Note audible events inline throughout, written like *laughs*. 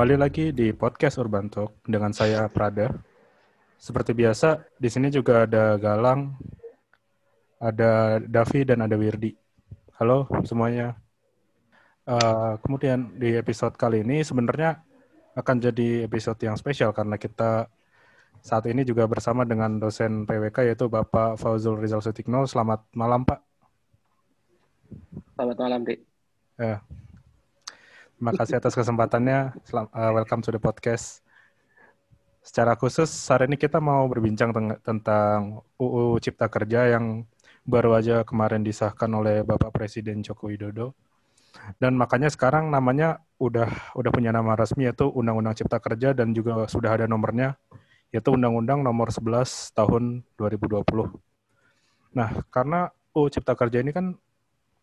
Kembali lagi di podcast Urban Talk dengan saya Prada. Seperti biasa, di sini juga ada Galang, ada Davi dan ada Wirdi. Halo semuanya. Uh, kemudian di episode kali ini sebenarnya akan jadi episode yang spesial karena kita saat ini juga bersama dengan dosen PWK yaitu Bapak Fauzul Rizal Sutikno. Selamat malam Pak. Selamat malam Dik. Ya. Terima kasih atas kesempatannya. Uh, welcome to the podcast. Secara khusus hari ini kita mau berbincang tentang UU Cipta Kerja yang baru aja kemarin disahkan oleh Bapak Presiden Joko Widodo. Dan makanya sekarang namanya udah udah punya nama resmi yaitu Undang-Undang Cipta Kerja dan juga sudah ada nomornya yaitu Undang-Undang Nomor 11 Tahun 2020. Nah, karena UU Cipta Kerja ini kan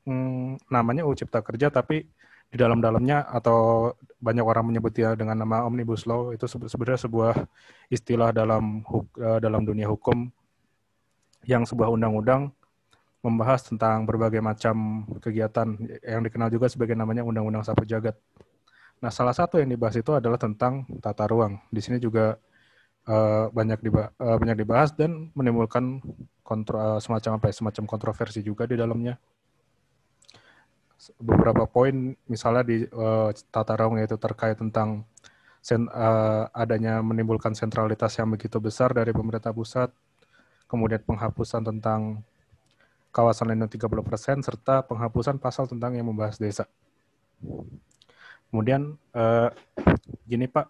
hmm, namanya UU Cipta Kerja tapi di dalam-dalamnya atau banyak orang menyebutnya dengan nama Omnibus Law itu sebenarnya sebuah istilah dalam uh, dalam dunia hukum yang sebuah undang-undang membahas tentang berbagai macam kegiatan yang dikenal juga sebagai namanya Undang-Undang Sapu Jagat. Nah, salah satu yang dibahas itu adalah tentang tata ruang. Di sini juga uh, banyak dibahas, uh, eh, banyak dibahas dan menimbulkan kontro, uh, semacam apa ya, semacam kontroversi juga di dalamnya. Beberapa poin misalnya di uh, tata ruang yaitu terkait tentang sen, uh, adanya menimbulkan sentralitas yang begitu besar dari pemerintah pusat, kemudian penghapusan tentang kawasan lindung 30%, serta penghapusan pasal tentang yang membahas desa. Kemudian, eh, gini Pak,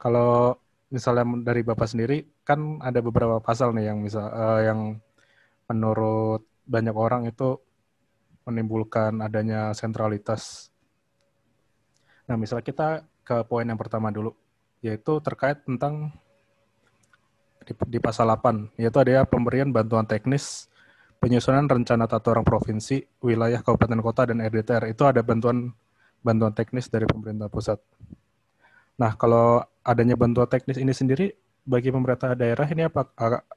kalau misalnya dari Bapak sendiri, kan ada beberapa pasal nih yang misal eh, yang menurut banyak orang itu menimbulkan adanya sentralitas. Nah, misalnya kita ke poin yang pertama dulu, yaitu terkait tentang di, di pasal 8, yaitu ada pemberian bantuan teknis penyusunan rencana tata ruang provinsi, wilayah kabupaten kota dan RDTR itu ada bantuan bantuan teknis dari pemerintah pusat. Nah, kalau adanya bantuan teknis ini sendiri bagi pemerintah daerah ini apa,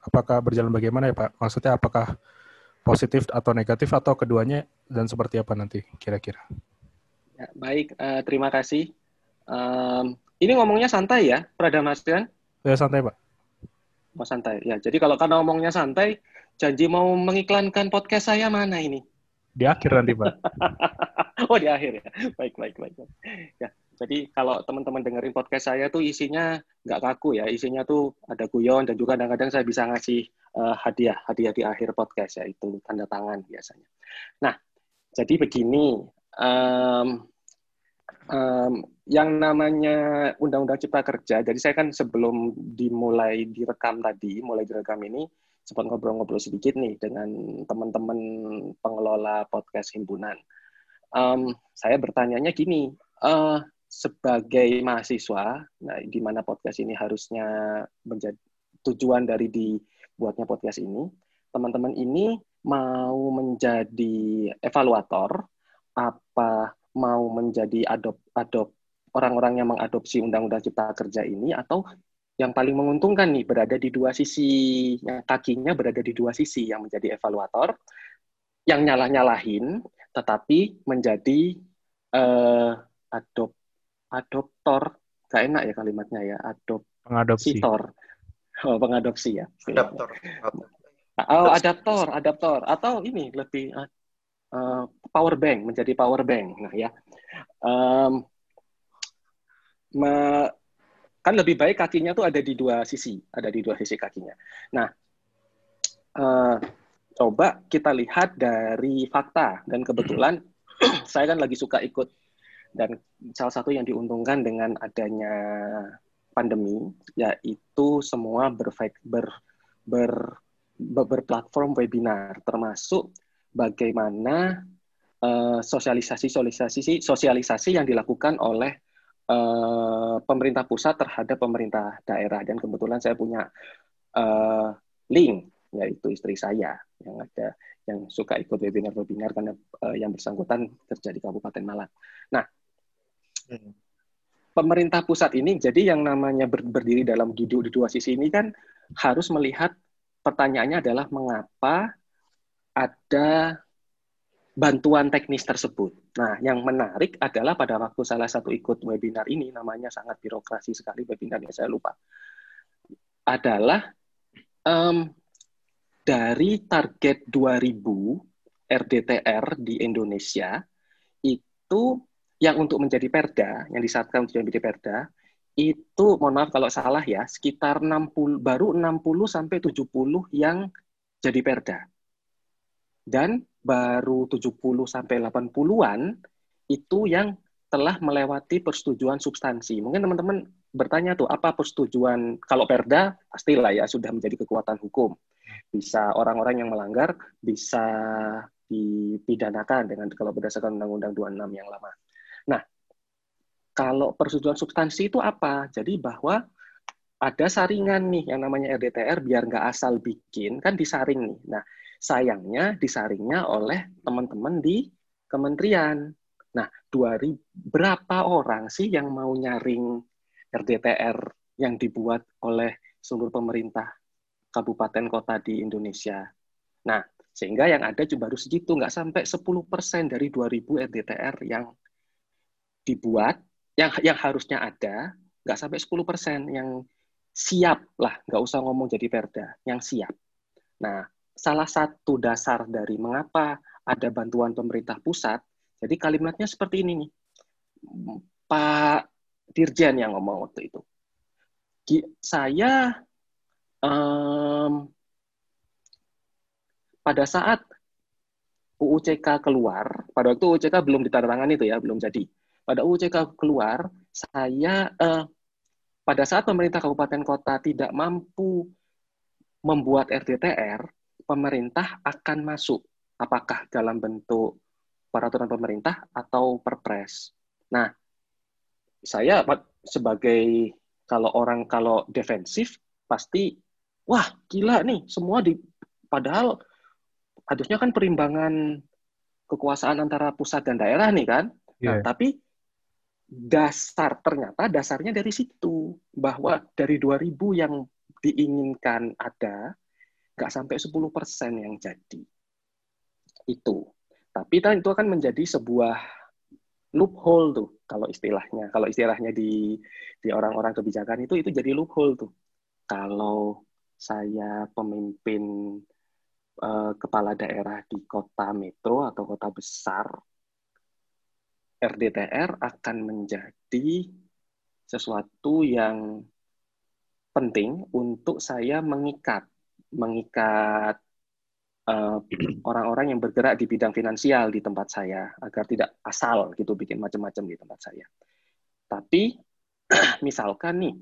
apakah berjalan bagaimana ya Pak? Maksudnya apakah positif atau negatif atau keduanya dan seperti apa nanti kira-kira? Ya, baik, uh, terima kasih. Um, ini ngomongnya santai ya, Prada Mas kan? Ya santai Pak. Mau santai. Ya, jadi kalau karena ngomongnya santai, janji mau mengiklankan podcast saya mana ini? Di akhir nanti, Pak. *laughs* oh, di akhir ya. Baik, baik, baik. Ya, jadi kalau teman-teman dengerin podcast saya tuh isinya nggak kaku ya, isinya tuh ada guyon dan juga kadang-kadang saya bisa ngasih uh, hadiah, hadiah di akhir podcast ya, itu tanda tangan biasanya. Nah, jadi begini, um, um, yang namanya Undang-Undang Cipta Kerja, jadi saya kan sebelum dimulai direkam tadi, mulai direkam ini, sempat ngobrol-ngobrol sedikit nih dengan teman-teman pengelola podcast himpunan. Um, saya bertanyanya gini, uh, sebagai mahasiswa, nah, di mana podcast ini harusnya menjadi tujuan dari dibuatnya podcast ini, teman-teman ini mau menjadi evaluator, apa mau menjadi adop adop orang-orang yang mengadopsi Undang-Undang Cipta Kerja ini, atau yang paling menguntungkan nih berada di dua sisi, kakinya berada di dua sisi yang menjadi evaluator, yang nyalah-nyalahin, tetapi menjadi uh, adop adoptor, gak enak ya kalimatnya ya, adop pengadopsi. Oh, pengadopsi ya. Adaptor. Oh, adaptor, adaptor. Atau ini lebih uh, power bank, menjadi power bank. Nah ya, um, me, kan lebih baik kakinya tuh ada di dua sisi, ada di dua sisi kakinya. Nah, uh, coba kita lihat dari fakta dan kebetulan *clears throat* saya kan lagi suka ikut dan salah satu yang diuntungkan dengan adanya pandemi yaitu semua ber, ber, ber, berplatform webinar termasuk bagaimana uh, sosialisasi sosialisasi sosialisasi yang dilakukan oleh uh, pemerintah pusat terhadap pemerintah daerah dan kebetulan saya punya uh, link yaitu istri saya yang ada yang suka ikut webinar-webinar karena uh, yang bersangkutan kerja di Kabupaten Malang. Nah, hmm. pemerintah pusat ini jadi yang namanya ber, berdiri dalam di, di dua sisi ini kan harus melihat pertanyaannya adalah mengapa ada bantuan teknis tersebut. Nah, yang menarik adalah pada waktu salah satu ikut webinar ini, namanya sangat birokrasi sekali webinarnya, saya lupa, adalah um, dari target 2000 RDTR di Indonesia, itu yang untuk menjadi perda, yang disyaratkan untuk menjadi perda, itu mohon maaf kalau salah ya, sekitar 60 baru 60 sampai 70 yang jadi perda. Dan baru 70 sampai 80-an itu yang telah melewati persetujuan substansi. Mungkin teman-teman bertanya tuh apa persetujuan kalau Perda pastilah ya sudah menjadi kekuatan hukum. Bisa orang-orang yang melanggar bisa dipidanakan dengan kalau berdasarkan Undang-Undang 26 yang lama. Kalau persetujuan substansi itu apa? Jadi bahwa ada saringan nih yang namanya RDTR biar nggak asal bikin kan disaring nih. Nah, Sayangnya disaringnya oleh teman-teman di kementerian. Nah, 2000 berapa orang sih yang mau nyaring RDTR yang dibuat oleh seluruh pemerintah kabupaten kota di Indonesia? Nah, sehingga yang ada cuma baru segitu, nggak sampai 10% dari 2000 RDTR yang dibuat, yang yang harusnya ada, nggak sampai 10% yang siap lah, nggak usah ngomong jadi perda, yang siap. Nah, salah satu dasar dari mengapa ada bantuan pemerintah pusat, jadi kalimatnya seperti ini nih. Pak Dirjen yang ngomong waktu itu. Saya um, pada saat UUCK keluar, pada waktu UUCK belum ditandatangani itu ya, belum jadi. Pada UUCK keluar, saya uh, pada saat pemerintah kabupaten kota tidak mampu membuat RDTR, pemerintah akan masuk apakah dalam bentuk peraturan pemerintah atau perpres. Nah, saya sebagai kalau orang kalau defensif pasti wah gila nih semua di padahal harusnya kan perimbangan kekuasaan antara pusat dan daerah nih kan. Yeah. Nah, iya. tapi dasar ternyata dasarnya dari situ bahwa dari 2000 yang diinginkan ada nggak sampai 10% yang jadi. Itu. Tapi itu akan menjadi sebuah loophole tuh kalau istilahnya. Kalau istilahnya di di orang-orang kebijakan itu itu jadi loophole tuh. Kalau saya pemimpin uh, kepala daerah di kota metro atau kota besar, RDTR akan menjadi sesuatu yang penting untuk saya mengikat mengikat eh, *clears throat* orang-orang uh, yang bergerak di bidang finansial di tempat saya agar tidak asal gitu bikin macam-macam di tempat saya. Tapi *clears throat* misalkan nih,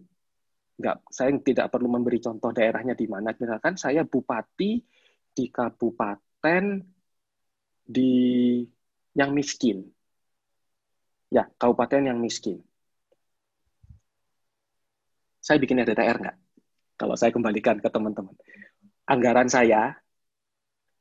nggak saya tidak perlu memberi contoh daerahnya di mana. Misalkan saya bupati di kabupaten di yang miskin, ya kabupaten yang miskin. Saya bikin RDTR nggak? Kalau saya kembalikan ke teman-teman anggaran saya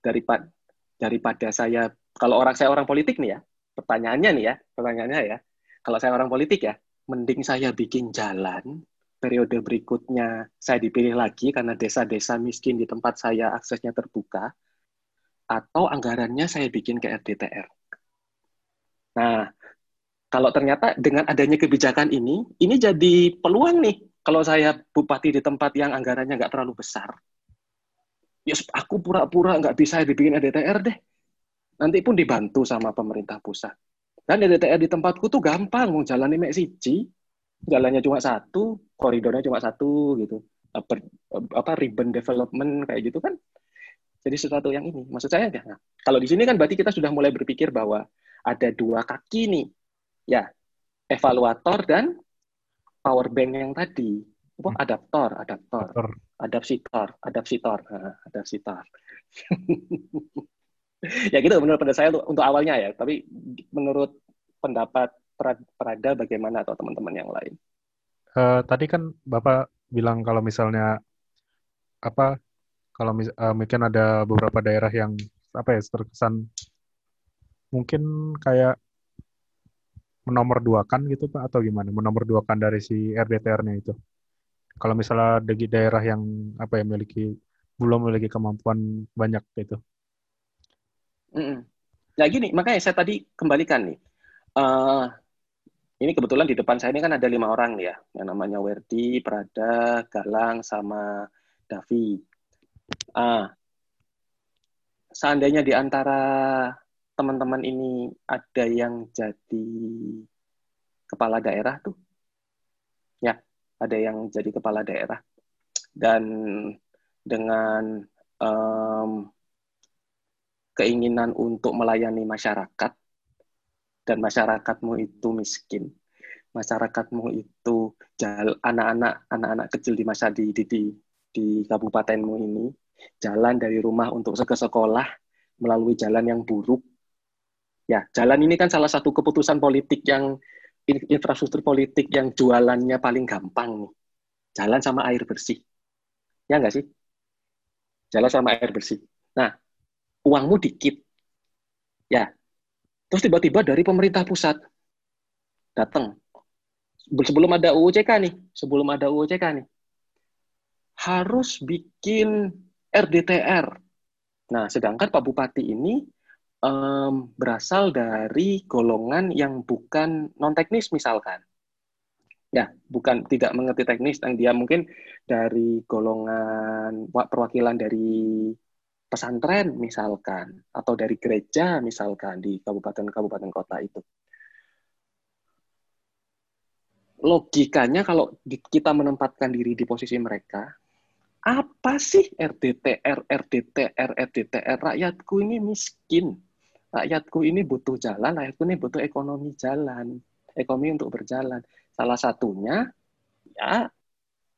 daripada daripada saya kalau orang saya orang politik nih ya pertanyaannya nih ya pertanyaannya ya kalau saya orang politik ya mending saya bikin jalan periode berikutnya saya dipilih lagi karena desa-desa miskin di tempat saya aksesnya terbuka atau anggarannya saya bikin ke RDTR. Nah, kalau ternyata dengan adanya kebijakan ini, ini jadi peluang nih kalau saya bupati di tempat yang anggarannya nggak terlalu besar, ya aku pura-pura nggak bisa dibikin RDTR deh. Nanti pun dibantu sama pemerintah pusat. Dan RDTR di tempatku tuh gampang, mau jalan mek siji, jalannya cuma satu, koridornya cuma satu gitu. Apa, apa ribbon development kayak gitu kan. Jadi sesuatu yang ini. Maksud saya, ya, nah, kalau di sini kan berarti kita sudah mulai berpikir bahwa ada dua kaki nih. Ya, evaluator dan power bank yang tadi. Apa? Hmm. Adaptor, adaptor. adaptor adapsitor, adapsitor, nah, adapsitor. *laughs* ya gitu menurut pada saya untuk, untuk awalnya ya, tapi menurut pendapat Prada bagaimana atau teman-teman yang lain? Uh, tadi kan Bapak bilang kalau misalnya apa kalau mis uh, mungkin ada beberapa daerah yang apa ya terkesan mungkin kayak menomor dua kan gitu Pak atau gimana menomor dua kan dari si RDTR-nya itu? kalau misalnya dari daerah yang apa ya memiliki belum memiliki kemampuan banyak gitu. Mm -mm. Nah gini, makanya saya tadi kembalikan nih. Uh, ini kebetulan di depan saya ini kan ada lima orang nih ya, yang namanya Werdi, Prada, Galang, sama Davi. Uh, seandainya di antara teman-teman ini ada yang jadi kepala daerah tuh, ya ada yang jadi kepala daerah dan dengan um, keinginan untuk melayani masyarakat dan masyarakatmu itu miskin, masyarakatmu itu anak-anak anak-anak kecil di masa di, di di di kabupatenmu ini jalan dari rumah untuk ke sekolah melalui jalan yang buruk. Ya, jalan ini kan salah satu keputusan politik yang infrastruktur politik yang jualannya paling gampang nih. Jalan sama air bersih. Ya nggak sih? Jalan sama air bersih. Nah, uangmu dikit. Ya, Terus tiba-tiba dari pemerintah pusat datang. Sebelum ada UUCK nih, sebelum ada UUCK nih, harus bikin RDTR. Nah, sedangkan Pak Bupati ini um, berasal dari golongan yang bukan non teknis misalkan. Ya, bukan tidak mengerti teknis, dan dia mungkin dari golongan perwakilan dari pesantren misalkan atau dari gereja misalkan di kabupaten-kabupaten kota itu. Logikanya kalau kita menempatkan diri di posisi mereka, apa sih RDTR, RDTR, RDTR? Rakyatku ini miskin. Rakyatku ini butuh jalan, rakyatku ini butuh ekonomi jalan, ekonomi untuk berjalan. Salah satunya, ya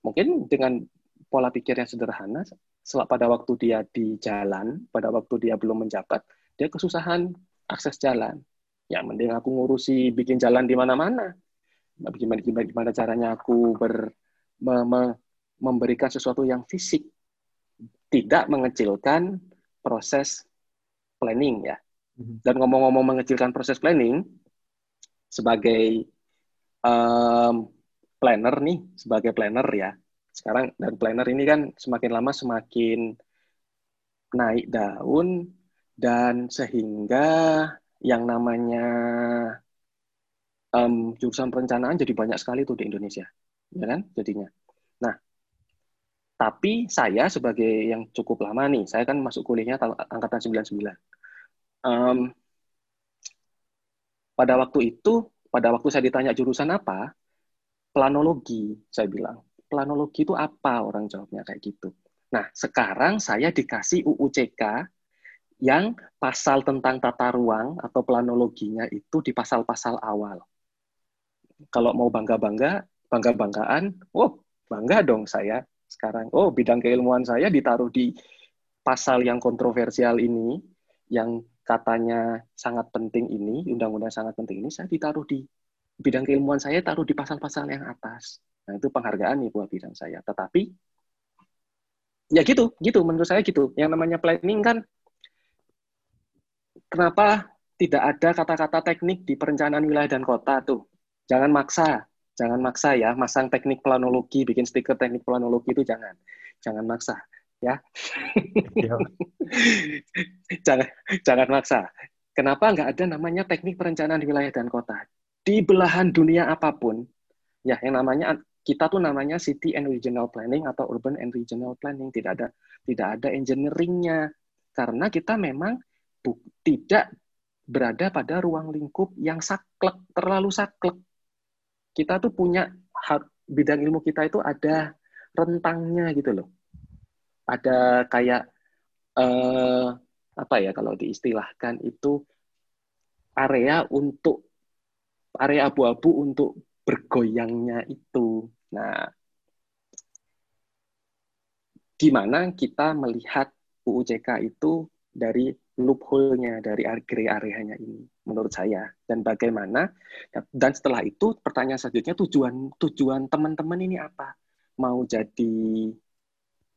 mungkin dengan pola pikir yang sederhana, pada waktu dia di jalan, pada waktu dia belum menjabat, dia kesusahan akses jalan. Ya, mending aku ngurusi bikin jalan di mana-mana. Nah, gimana, gimana, gimana caranya aku ber, me, me, memberikan sesuatu yang fisik, tidak mengecilkan proses planning ya. Dan ngomong-ngomong mengecilkan proses planning, sebagai um, planner nih, sebagai planner ya, sekarang dan planner ini kan semakin lama semakin naik daun dan sehingga yang namanya um, jurusan perencanaan jadi banyak sekali tuh di Indonesia, ya kan? Jadinya. Nah, tapi saya sebagai yang cukup lama nih, saya kan masuk kuliahnya angkatan 99. Um, pada waktu itu, pada waktu saya ditanya jurusan apa, planologi, saya bilang planologi itu apa? Orang jawabnya kayak gitu. Nah, sekarang saya dikasih UUCK yang pasal tentang tata ruang atau planologinya itu di pasal-pasal awal. Kalau mau bangga-bangga, bangga-banggaan, oh bangga dong saya sekarang. Oh, bidang keilmuan saya ditaruh di pasal yang kontroversial ini, yang katanya sangat penting ini, undang-undang sangat penting ini, saya ditaruh di bidang keilmuan saya taruh di pasal-pasal yang atas. Nah, itu penghargaan nih buat bidang saya. Tetapi ya gitu, gitu menurut saya gitu. Yang namanya planning kan kenapa tidak ada kata-kata teknik di perencanaan wilayah dan kota tuh. Jangan maksa, jangan maksa ya, masang teknik planologi, bikin stiker teknik planologi itu jangan. Jangan maksa ya. Iya. *laughs* jangan jangan maksa. Kenapa nggak ada namanya teknik perencanaan wilayah dan kota? Di belahan dunia apa pun, ya yang namanya kita tuh namanya city and regional planning atau urban and regional planning tidak ada tidak ada engineeringnya karena kita memang bu, tidak berada pada ruang lingkup yang saklek terlalu saklek kita tuh punya bidang ilmu kita itu ada rentangnya gitu loh ada kayak eh, apa ya kalau diistilahkan itu area untuk area abu-abu untuk bergoyangnya itu. Nah, gimana kita melihat UUCK itu dari loophole-nya, dari gray area-nya ini, menurut saya. Dan bagaimana, dan setelah itu pertanyaan selanjutnya tujuan tujuan teman-teman ini apa? Mau jadi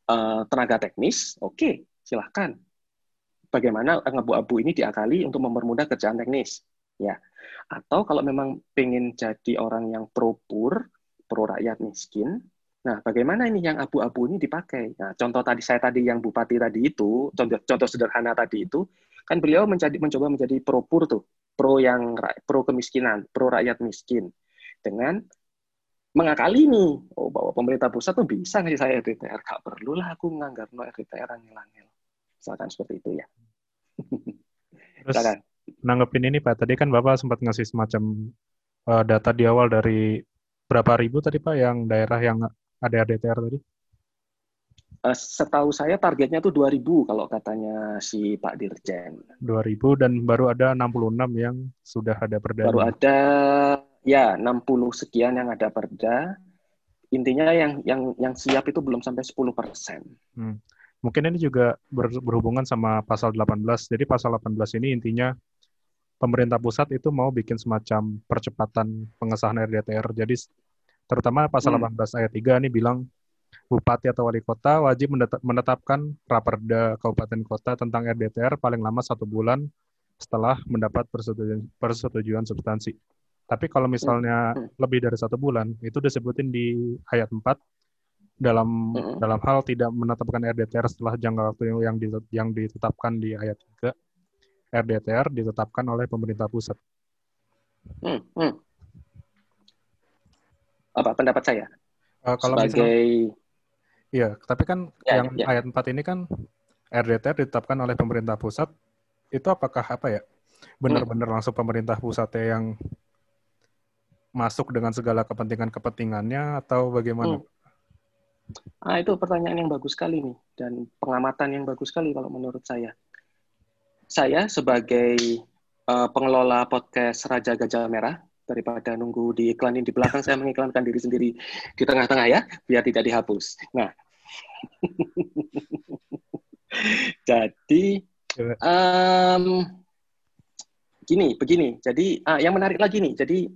uh, tenaga teknis? Oke, okay, silahkan. Bagaimana abu-abu ini diakali untuk mempermudah kerjaan teknis? Ya, atau kalau memang pengen jadi orang yang pro pur, pro rakyat miskin, nah bagaimana ini yang abu-abu ini dipakai? Nah, contoh tadi saya tadi yang bupati tadi itu, contoh contoh sederhana tadi itu, Kan beliau menjadi mencoba menjadi pro pur tuh, pro yang pro kemiskinan, pro rakyat miskin dengan mengakali nih, oh bahwa pemerintah pusat tuh bisa ngasih saya RDTR, gak perlu lah aku nganggar no RDTR angel-angel. Misalkan seperti itu ya. *laughs* Terus nanggepin ini Pak, tadi kan Bapak sempat ngasih semacam uh, data di awal dari berapa ribu tadi Pak yang daerah yang ada RDTR tadi? Uh, setahu saya targetnya tuh 2000 kalau katanya si Pak Dirjen. 2000 dan baru ada 66 yang sudah ada perda. Baru ada ya 60 sekian yang ada perda. Intinya yang yang yang siap itu belum sampai 10 persen. Hmm. Mungkin ini juga ber, berhubungan sama pasal 18. Jadi pasal 18 ini intinya pemerintah pusat itu mau bikin semacam percepatan pengesahan RDTR. Jadi terutama pasal hmm. 18 ayat 3 ini bilang bupati atau wali kota wajib menetapkan raperda kabupaten kota tentang RDTR paling lama satu bulan setelah mendapat persetujuan, persetujuan substansi. Tapi kalau misalnya hmm. lebih dari satu bulan, itu disebutin di ayat 4 dalam hmm. dalam hal tidak menetapkan RDTR setelah jangka waktu yang yang ditetapkan di ayat 3, RDTR ditetapkan oleh pemerintah pusat. Hmm. Hmm. Apa pendapat saya? Uh, kalau sebagai misalnya, Iya, tapi kan ya, yang ya. ayat 4 ini kan RDTR ditetapkan oleh pemerintah pusat. Itu apakah apa ya? Benar-benar hmm. langsung pemerintah pusatnya yang masuk dengan segala kepentingan-kepentingannya atau bagaimana? Hmm. Ah, itu pertanyaan yang bagus sekali nih dan pengamatan yang bagus sekali kalau menurut saya. Saya sebagai uh, pengelola podcast Raja Gajah Merah daripada nunggu diiklanin di belakang saya mengiklankan diri sendiri di tengah-tengah ya biar tidak dihapus. Nah, *laughs* Jadi um, gini, begini. Jadi uh, yang menarik lagi nih. Jadi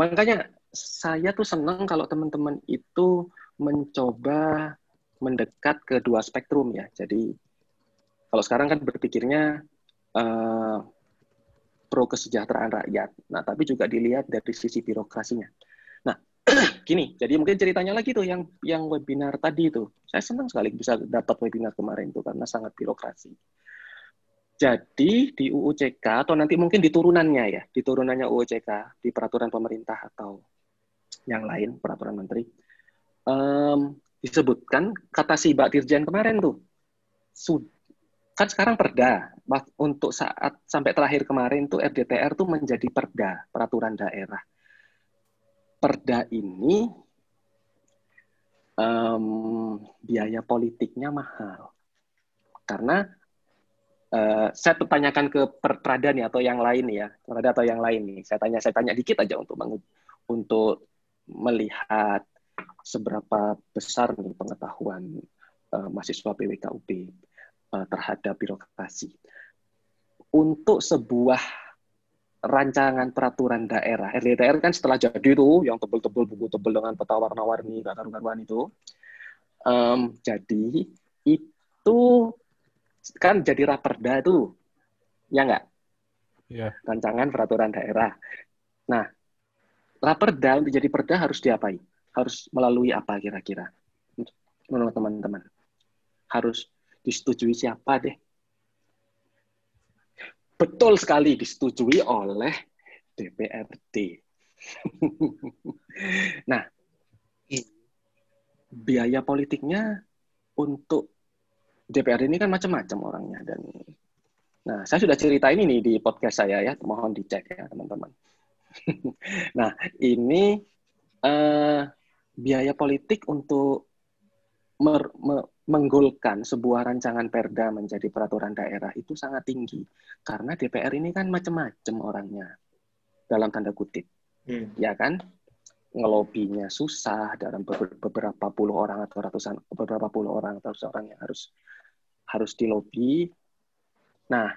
makanya saya tuh senang kalau teman-teman itu mencoba mendekat ke dua spektrum ya. Jadi kalau sekarang kan berpikirnya uh, pro kesejahteraan rakyat. Nah, tapi juga dilihat dari sisi birokrasinya. *clears throat* gini, jadi mungkin ceritanya lagi tuh yang yang webinar tadi itu. Saya senang sekali bisa dapat webinar kemarin tuh karena sangat birokrasi. Jadi di UUCK atau nanti mungkin di turunannya ya, di turunannya UUCK di peraturan pemerintah atau yang lain peraturan menteri um, disebutkan kata si Mbak Dirjen kemarin tuh kan sekarang perda untuk saat sampai terakhir kemarin tuh RDTR tuh menjadi perda peraturan daerah. Perda ini um, biaya politiknya mahal. Karena uh, saya tanyakan ke perprada nih atau yang lain ya perprada atau yang lain nih saya tanya saya tanya dikit aja untuk untuk melihat seberapa besar nih pengetahuan uh, mahasiswa PWKUB uh, terhadap birokrasi untuk sebuah rancangan peraturan daerah. RDTR kan setelah jadi itu yang tebel-tebel buku tebel dengan peta warna-warni gak karuan itu. Um, jadi itu kan jadi raperda itu, ya enggak? Yeah. Rancangan peraturan daerah. Nah, raperda untuk jadi perda harus diapain? Harus melalui apa kira-kira? Menurut teman-teman. Harus disetujui siapa deh? betul sekali disetujui oleh DPRD. *laughs* nah, biaya politiknya untuk DPRD ini kan macam-macam orangnya dan nah saya sudah cerita ini nih di podcast saya ya mohon dicek ya teman-teman. *laughs* Nah ini uh, biaya politik untuk mer, me, menggolkan sebuah rancangan perda menjadi peraturan daerah itu sangat tinggi karena DPR ini kan macam-macam orangnya dalam tanda kutip. Hmm. ya kan? Ngelobinya susah dalam beberapa puluh orang atau ratusan beberapa puluh orang atau seorang yang harus harus dilobi nah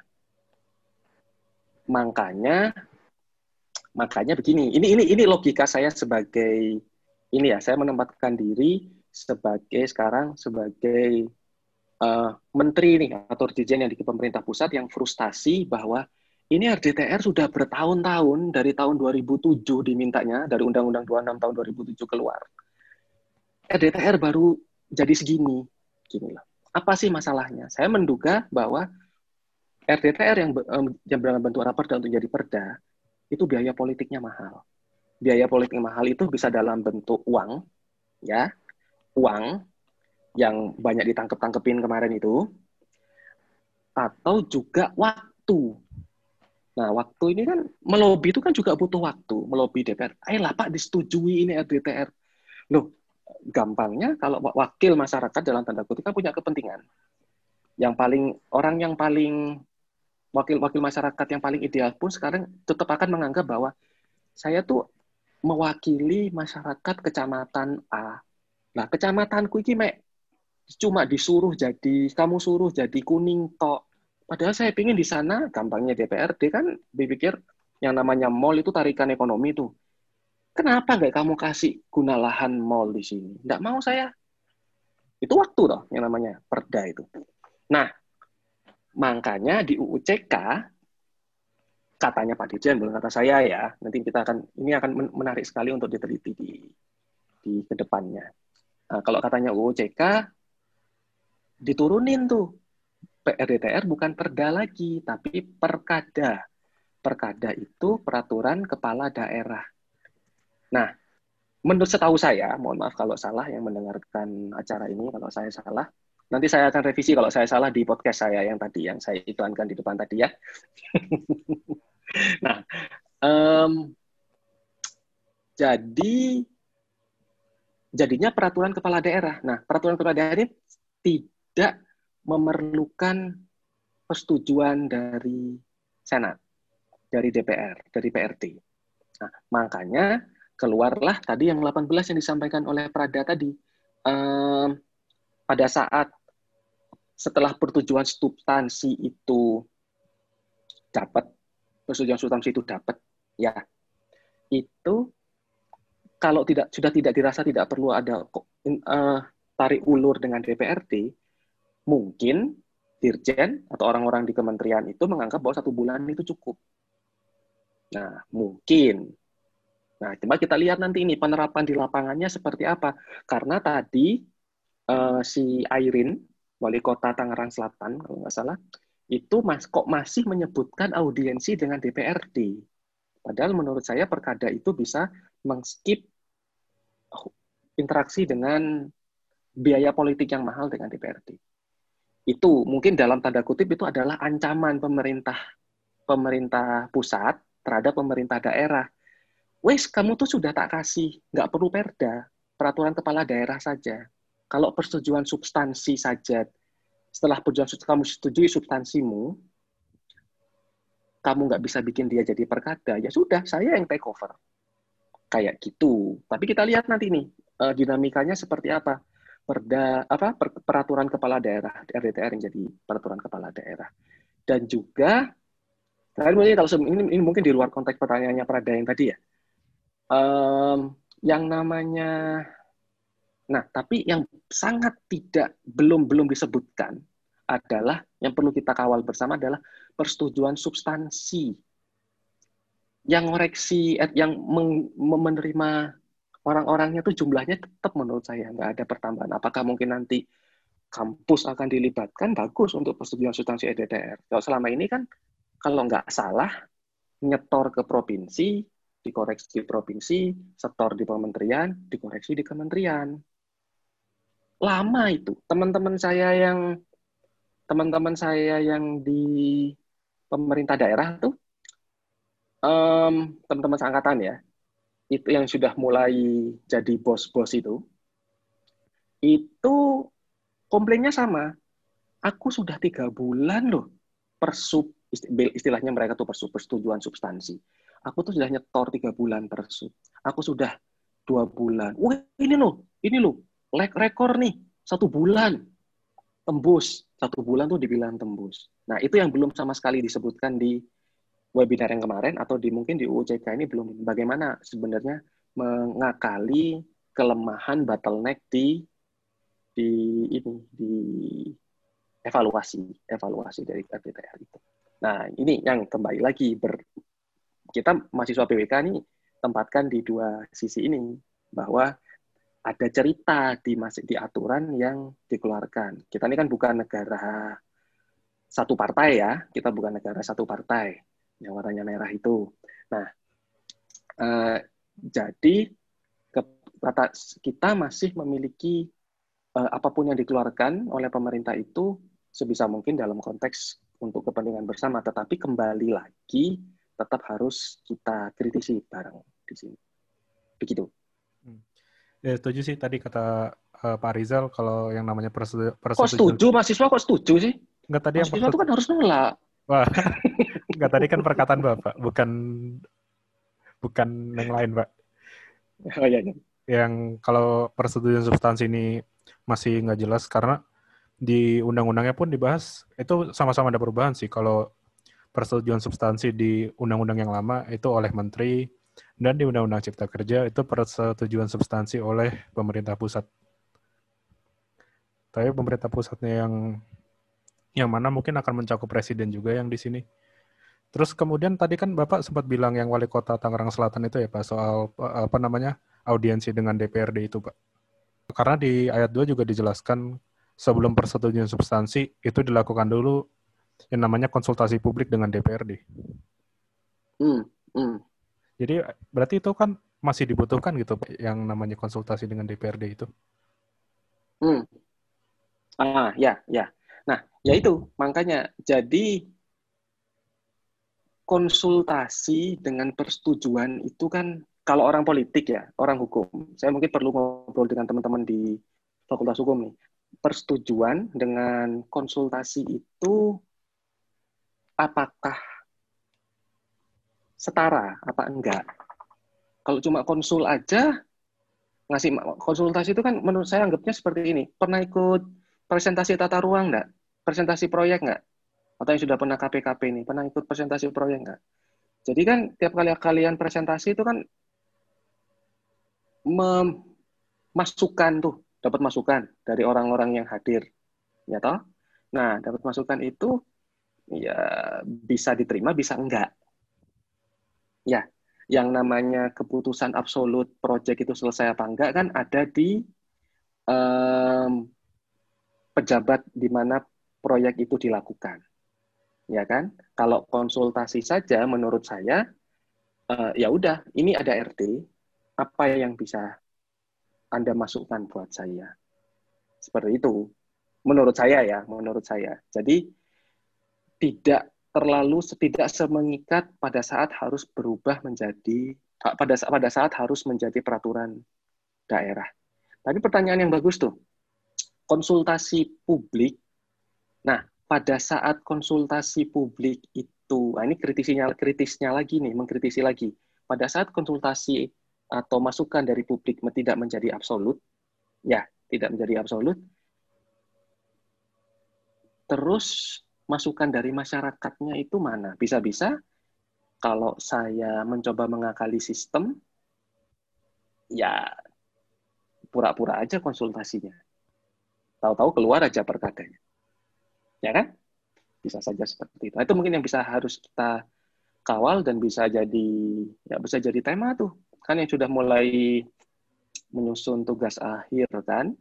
makanya makanya begini ini ini ini logika saya sebagai ini ya saya menempatkan diri sebagai sekarang sebagai uh, menteri nih atau dirjen yang di pemerintah pusat yang frustasi bahwa ini RDTR sudah bertahun-tahun dari tahun 2007 dimintanya dari Undang-Undang 26 tahun 2007 keluar. RDTR baru jadi segini, gini lah. Apa sih masalahnya? Saya menduga bahwa RDTR yang yang dalam bentuk raperda untuk jadi perda itu biaya politiknya mahal. Biaya politik mahal itu bisa dalam bentuk uang, ya, uang yang banyak ditangkep-tangkepin kemarin itu, atau juga waktu. Nah, waktu ini kan melobi itu kan juga butuh waktu, melobi DPR. Ayolah Pak disetujui ini RDTR. Loh, gampangnya kalau wakil masyarakat dalam tanda kutip kan punya kepentingan. Yang paling orang yang paling wakil-wakil masyarakat yang paling ideal pun sekarang tetap akan menganggap bahwa saya tuh mewakili masyarakat kecamatan A. Nah, kecamatanku ini cuma disuruh jadi kamu suruh jadi kuning tok. Padahal saya pingin di sana gampangnya DPRD kan berpikir yang namanya mall itu tarikan ekonomi tuh. Kenapa nggak kamu kasih guna lahan mall di sini? Nggak mau saya. Itu waktu toh yang namanya perda itu. Nah, Makanya di UUCK katanya Pak Dirjen, belum kata saya ya. Nanti kita akan ini akan menarik sekali untuk diteliti di di ke depannya. Nah, kalau katanya UUCK diturunin tuh PRDTR bukan perda lagi, tapi perkada. Perkada itu peraturan kepala daerah. Nah, menurut setahu saya, mohon maaf kalau salah yang mendengarkan acara ini, kalau saya salah, Nanti saya akan revisi kalau saya salah di podcast saya yang tadi, yang saya iklankan di depan tadi ya. *laughs* nah, um, jadi jadinya peraturan kepala daerah. Nah, peraturan kepala daerah ini tidak memerlukan persetujuan dari Senat, dari DPR, dari PRT. Nah, makanya keluarlah tadi yang 18 yang disampaikan oleh Prada tadi. Um, pada saat setelah pertujuan substansi itu dapat, persetujuan substansi itu dapat, ya itu kalau tidak sudah tidak dirasa tidak perlu ada uh, tarik ulur dengan DPRD, mungkin dirjen atau orang-orang di kementerian itu menganggap bahwa satu bulan itu cukup. Nah, mungkin. Nah, coba kita lihat nanti ini penerapan di lapangannya seperti apa. Karena tadi uh, si Airin, wali kota Tangerang Selatan, kalau nggak salah, itu mas, kok masih menyebutkan audiensi dengan DPRD. Padahal menurut saya perkada itu bisa mengskip interaksi dengan biaya politik yang mahal dengan DPRD. Itu mungkin dalam tanda kutip itu adalah ancaman pemerintah pemerintah pusat terhadap pemerintah daerah. Wes, kamu tuh sudah tak kasih, nggak perlu perda, peraturan kepala daerah saja. Kalau persetujuan substansi saja, setelah persetujuan kamu setujui substansimu, kamu nggak bisa bikin dia jadi perkada, ya sudah, saya yang take over. Kayak gitu. Tapi kita lihat nanti nih, eh, dinamikanya seperti apa. Perda, apa peraturan kepala daerah, RDTR yang jadi peraturan kepala daerah. Dan juga, ini, ini mungkin di luar konteks pertanyaannya Prada yang tadi ya. Um, yang namanya Nah, tapi yang sangat tidak belum belum disebutkan adalah yang perlu kita kawal bersama adalah persetujuan substansi yang koreksi eh, yang menerima orang-orangnya itu jumlahnya tetap menurut saya nggak ada pertambahan. Apakah mungkin nanti kampus akan dilibatkan bagus untuk persetujuan substansi EDTR. Kalau selama ini kan kalau nggak salah nyetor ke provinsi, dikoreksi di provinsi, setor di kementerian, dikoreksi di kementerian. Lama itu. Teman-teman saya yang teman-teman saya yang di pemerintah daerah tuh um, teman-teman seangkatan ya itu yang sudah mulai jadi bos-bos itu itu komplainnya sama. Aku sudah tiga bulan loh persub istilahnya mereka tuh persetujuan substansi aku tuh sudah nyetor tiga bulan persub aku sudah dua bulan. Wah ini loh ini loh. Leg rekor nih satu bulan. Tembus. Satu bulan tuh dibilang tembus. Nah itu yang belum sama sekali disebutkan di webinar yang kemarin atau di mungkin di UUCK ini belum. Bagaimana sebenarnya mengakali kelemahan bottleneck di di ini di evaluasi evaluasi dari RPTR itu. Nah ini yang kembali lagi ber kita mahasiswa PWK ini tempatkan di dua sisi ini bahwa ada cerita di masih di aturan yang dikeluarkan. Kita ini kan bukan negara satu partai ya, kita bukan negara satu partai yang warnanya merah itu. Nah, eh, jadi kita masih memiliki eh, apa pun yang dikeluarkan oleh pemerintah itu sebisa mungkin dalam konteks untuk kepentingan bersama, tetapi kembali lagi tetap harus kita kritisi bareng di sini. Begitu. Hmm. Ya, setuju sih tadi kata uh, Pak Rizal kalau yang namanya persetujuan. Kok setuju mahasiswa kok setuju sih? Enggak tadi mahasiswa yang itu kan harus nolak. Wah, *laughs* enggak tadi kan perkataan Bapak, bukan bukan yang lain, Pak. Oh iya, iya. Yang kalau persetujuan substansi ini masih nggak jelas karena di undang-undangnya pun dibahas itu sama-sama ada perubahan sih. Kalau persetujuan substansi di undang-undang yang lama itu oleh menteri dan di undang-undang cipta kerja itu persetujuan substansi oleh pemerintah pusat. Tapi pemerintah pusatnya yang yang mana mungkin akan mencakup presiden juga yang di sini. Terus kemudian tadi kan Bapak sempat bilang yang wali kota Tangerang Selatan itu ya Pak soal apa namanya audiensi dengan DPRD itu Pak. Karena di ayat 2 juga dijelaskan sebelum persetujuan substansi itu dilakukan dulu yang namanya konsultasi publik dengan DPRD. Hmm, hmm. Jadi berarti itu kan masih dibutuhkan gitu yang namanya konsultasi dengan DPRD itu. Hmm. Ah, ya, ya. Nah, ya itu makanya jadi konsultasi dengan persetujuan itu kan kalau orang politik ya, orang hukum. Saya mungkin perlu ngobrol dengan teman-teman di Fakultas Hukum nih persetujuan dengan konsultasi itu apakah setara apa enggak? Kalau cuma konsul aja ngasih konsultasi itu kan menurut saya anggapnya seperti ini. Pernah ikut presentasi tata ruang enggak? Presentasi proyek enggak? Atau yang sudah pernah KPKP ini, pernah ikut presentasi proyek enggak? Jadi kan tiap kali kalian presentasi itu kan memasukkan tuh dapat masukan dari orang-orang yang hadir, ya toh? Nah, dapat masukan itu ya bisa diterima, bisa enggak. Ya, yang namanya keputusan absolut proyek itu selesai apa enggak kan ada di um, pejabat di mana proyek itu dilakukan. Ya kan? Kalau konsultasi saja menurut saya uh, ya udah, ini ada RT, apa yang bisa anda masukkan buat saya. Seperti itu. Menurut saya ya, menurut saya. Jadi tidak terlalu tidak semengikat pada saat harus berubah menjadi pada pada saat harus menjadi peraturan daerah. Tapi pertanyaan yang bagus tuh. Konsultasi publik. Nah, pada saat konsultasi publik itu, nah ini kritisnya kritisnya lagi nih, mengkritisi lagi. Pada saat konsultasi atau masukan dari publik tidak menjadi absolut, ya tidak menjadi absolut. Terus masukan dari masyarakatnya itu mana? Bisa-bisa kalau saya mencoba mengakali sistem, ya pura-pura aja konsultasinya. Tahu-tahu keluar aja perkadanya. Ya kan? Bisa saja seperti itu. Itu mungkin yang bisa harus kita kawal dan bisa jadi ya bisa jadi tema tuh kan yang sudah mulai menyusun tugas akhir kan,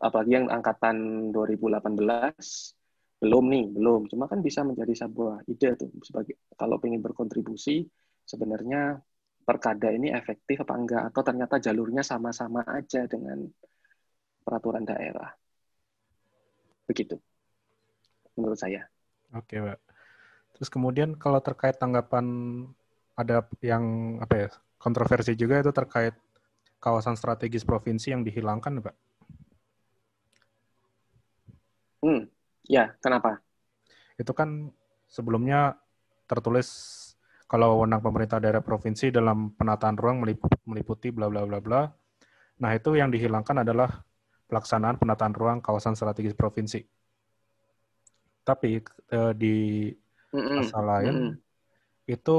apalagi yang angkatan 2018 belum nih, belum. Cuma kan bisa menjadi sebuah ide tuh sebagai kalau ingin berkontribusi sebenarnya perkada ini efektif apa enggak atau ternyata jalurnya sama-sama aja dengan peraturan daerah. Begitu. Menurut saya. Oke, Pak. Terus kemudian kalau terkait tanggapan ada yang apa ya kontroversi juga itu terkait kawasan strategis provinsi yang dihilangkan, Pak. Hmm, ya, kenapa? Itu kan sebelumnya tertulis kalau wewenang pemerintah daerah provinsi dalam penataan ruang meliputi bla bla bla bla. Nah, itu yang dihilangkan adalah pelaksanaan penataan ruang kawasan strategis provinsi. Tapi eh, di pasal lain mm -mm. itu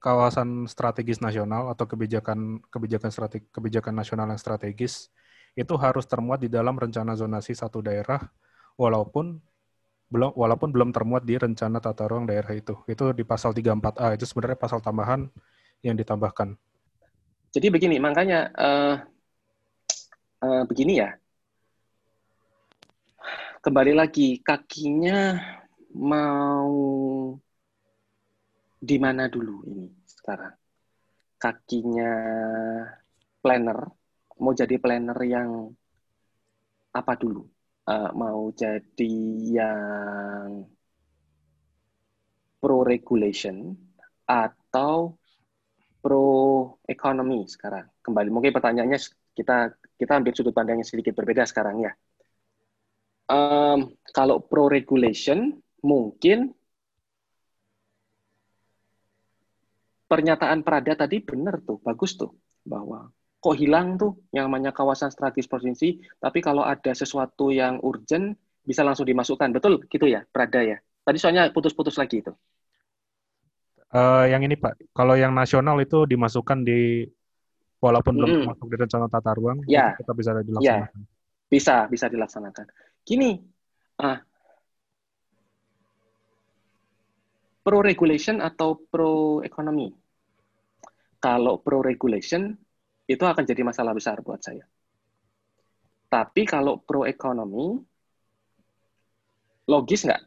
kawasan strategis nasional atau kebijakan kebijakan strategi, kebijakan nasional yang strategis itu harus termuat di dalam rencana zonasi satu daerah walaupun belum walaupun belum termuat di rencana tata ruang daerah itu. Itu di pasal 34A itu sebenarnya pasal tambahan yang ditambahkan. Jadi begini, makanya uh, uh, begini ya. Kembali lagi kakinya mau di mana dulu ini sekarang? Kakinya planner, mau jadi planner yang apa dulu? Uh, mau jadi yang pro regulation atau pro economy sekarang? Kembali mungkin pertanyaannya kita kita ambil sudut pandang yang sedikit berbeda sekarang ya. Um, kalau pro regulation mungkin pernyataan Prada tadi benar tuh, bagus tuh kok hilang tuh yang namanya kawasan strategis provinsi, tapi kalau ada sesuatu yang urgent bisa langsung dimasukkan. Betul gitu ya, Prada ya. Tadi soalnya putus-putus lagi itu. Uh, yang ini Pak, kalau yang nasional itu dimasukkan di walaupun belum masuk di rencana tata ruang, ya. kita bisa dilaksanakan. Ya. Bisa, bisa dilaksanakan. Gini, ah, pro regulation atau pro ekonomi? Kalau pro regulation itu akan jadi masalah besar buat saya. Tapi kalau pro ekonomi, logis nggak